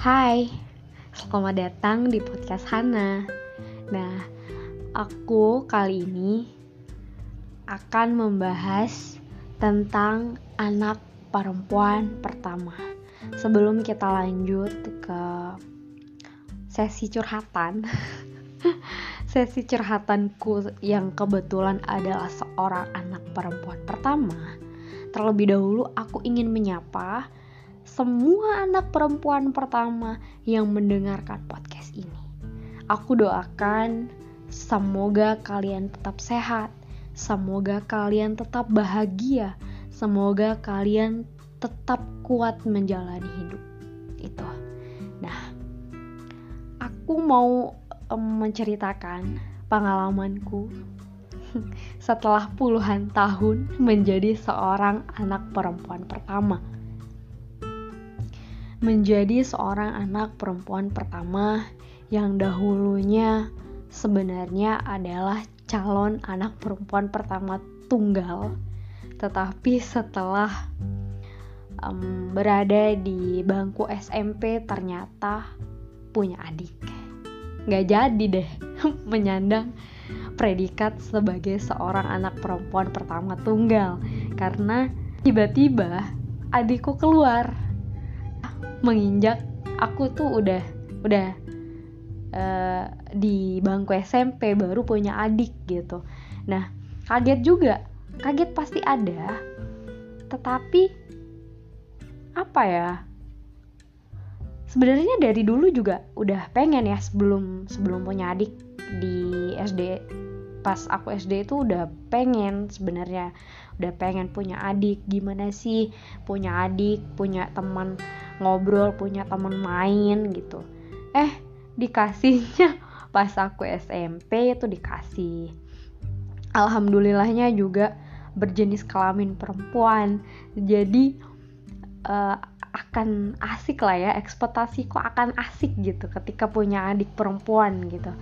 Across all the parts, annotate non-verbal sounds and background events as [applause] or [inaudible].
Hai, selamat datang di podcast Hana. Nah, aku kali ini akan membahas tentang anak perempuan pertama. Sebelum kita lanjut ke sesi curhatan, [laughs] sesi curhatanku yang kebetulan adalah seorang anak perempuan pertama. Terlebih dahulu, aku ingin menyapa semua anak perempuan pertama yang mendengarkan podcast ini. Aku doakan semoga kalian tetap sehat, semoga kalian tetap bahagia, semoga kalian tetap kuat menjalani hidup. Itu. Nah, aku mau menceritakan pengalamanku [laughs] setelah puluhan tahun menjadi seorang anak perempuan pertama menjadi seorang anak perempuan pertama yang dahulunya sebenarnya adalah calon anak perempuan pertama tunggal, tetapi setelah um, berada di bangku SMP ternyata punya adik. Gak jadi deh [laughs] menyandang predikat sebagai seorang anak perempuan pertama tunggal. Karena tiba-tiba adikku keluar menginjak aku tuh udah udah uh, di bangku SMP baru punya adik gitu. Nah kaget juga. Kaget pasti ada. Tetapi apa ya? Sebenarnya dari dulu juga udah pengen ya sebelum sebelum punya adik di SD pas aku SD itu udah pengen sebenarnya. Udah pengen punya adik gimana sih? Punya adik punya teman ngobrol punya teman main gitu. Eh dikasihnya [laughs] pas aku SMP itu dikasih. Alhamdulillahnya juga berjenis kelamin perempuan. Jadi uh, akan asik lah ya ekspektasiku akan asik gitu ketika punya adik perempuan gitu.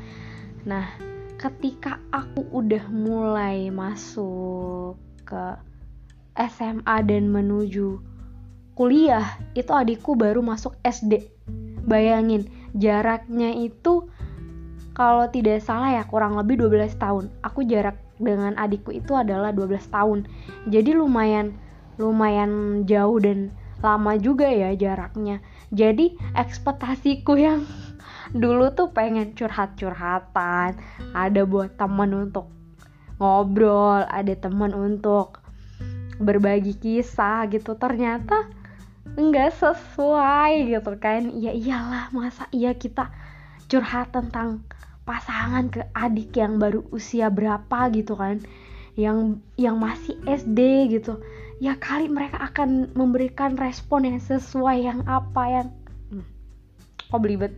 Nah ketika aku udah mulai masuk ke SMA dan menuju kuliah itu adikku baru masuk SD bayangin jaraknya itu kalau tidak salah ya kurang lebih 12 tahun. Aku jarak dengan adikku itu adalah 12 tahun. Jadi lumayan lumayan jauh dan lama juga ya jaraknya. Jadi ekspektasiku yang dulu tuh pengen curhat-curhatan ada buat teman untuk ngobrol ada teman untuk berbagi kisah gitu. Ternyata nggak sesuai gitu kan. Ya iyalah masa iya kita curhat tentang pasangan ke adik yang baru usia berapa gitu kan. Yang yang masih SD gitu. Ya kali mereka akan memberikan respon yang sesuai yang apa yang hmm, kok belibet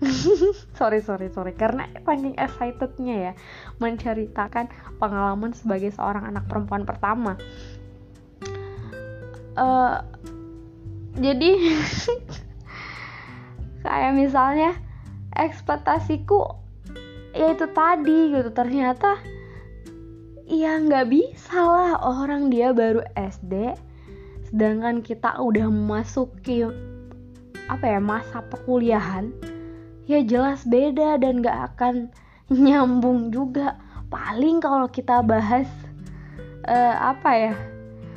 [laughs] sorry sorry sorry. Karena saking excitednya ya menceritakan pengalaman sebagai seorang anak perempuan pertama. Uh, jadi [laughs] kayak misalnya ekspektasiku ya itu tadi gitu. Ternyata ya nggak bisa lah orang dia baru SD sedangkan kita udah memasuki apa ya masa perkuliahan ya jelas beda dan gak akan nyambung juga. Paling kalau kita bahas uh, apa ya?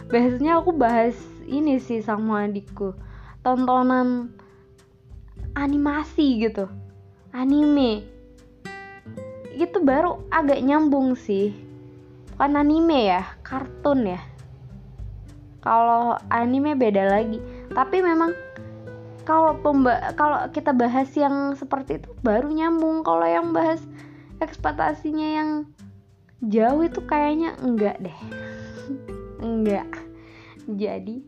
Biasanya aku bahas ini sih sama adikku. Tontonan animasi gitu. Anime. Itu baru agak nyambung sih. Bukan anime ya kartun ya. Kalau anime beda lagi. Tapi memang kalau pemba kalau kita bahas yang seperti itu baru nyambung. Kalau yang bahas ekspektasinya yang jauh itu kayaknya enggak deh. [laughs] Enggak. Jadi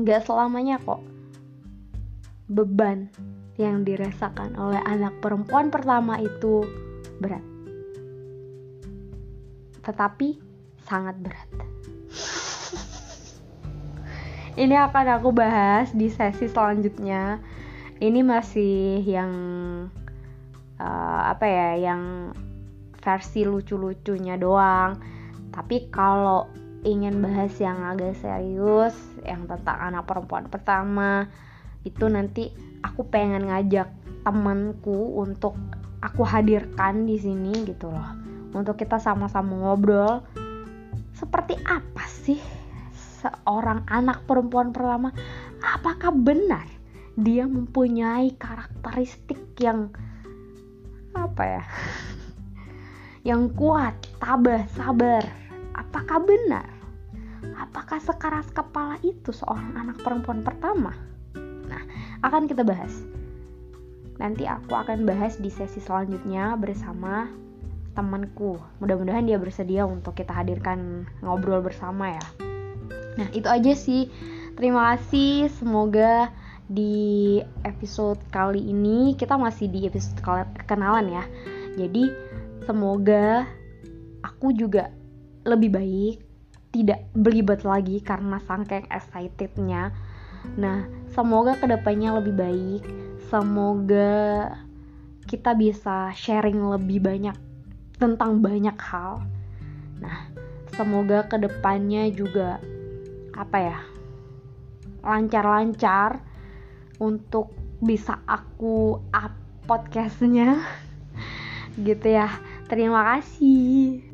enggak selamanya kok beban yang dirasakan oleh anak perempuan pertama itu berat. Tetapi sangat berat ini akan aku bahas di sesi selanjutnya. Ini masih yang uh, apa ya yang versi lucu-lucunya doang. Tapi kalau ingin bahas yang agak serius yang tentang anak perempuan pertama itu nanti aku pengen ngajak temanku untuk aku hadirkan di sini gitu loh. Untuk kita sama-sama ngobrol. Seperti apa sih seorang anak perempuan pertama apakah benar dia mempunyai karakteristik yang apa ya [laughs] yang kuat tabah sabar apakah benar? Apakah sekeras kepala itu seorang anak perempuan pertama? Nah akan kita bahas. Nanti aku akan bahas di sesi selanjutnya bersama temanku. Mudah-mudahan dia bersedia untuk kita hadirkan ngobrol bersama ya nah itu aja sih. Terima kasih. Semoga di episode kali ini kita masih di episode kenalan ya. Jadi semoga aku juga lebih baik tidak belibet lagi karena sangking excitednya. Nah semoga ke depannya lebih baik. Semoga kita bisa sharing lebih banyak tentang banyak hal. Nah, semoga ke depannya juga apa ya lancar-lancar untuk bisa aku up podcastnya [laughs] gitu ya. Terima kasih.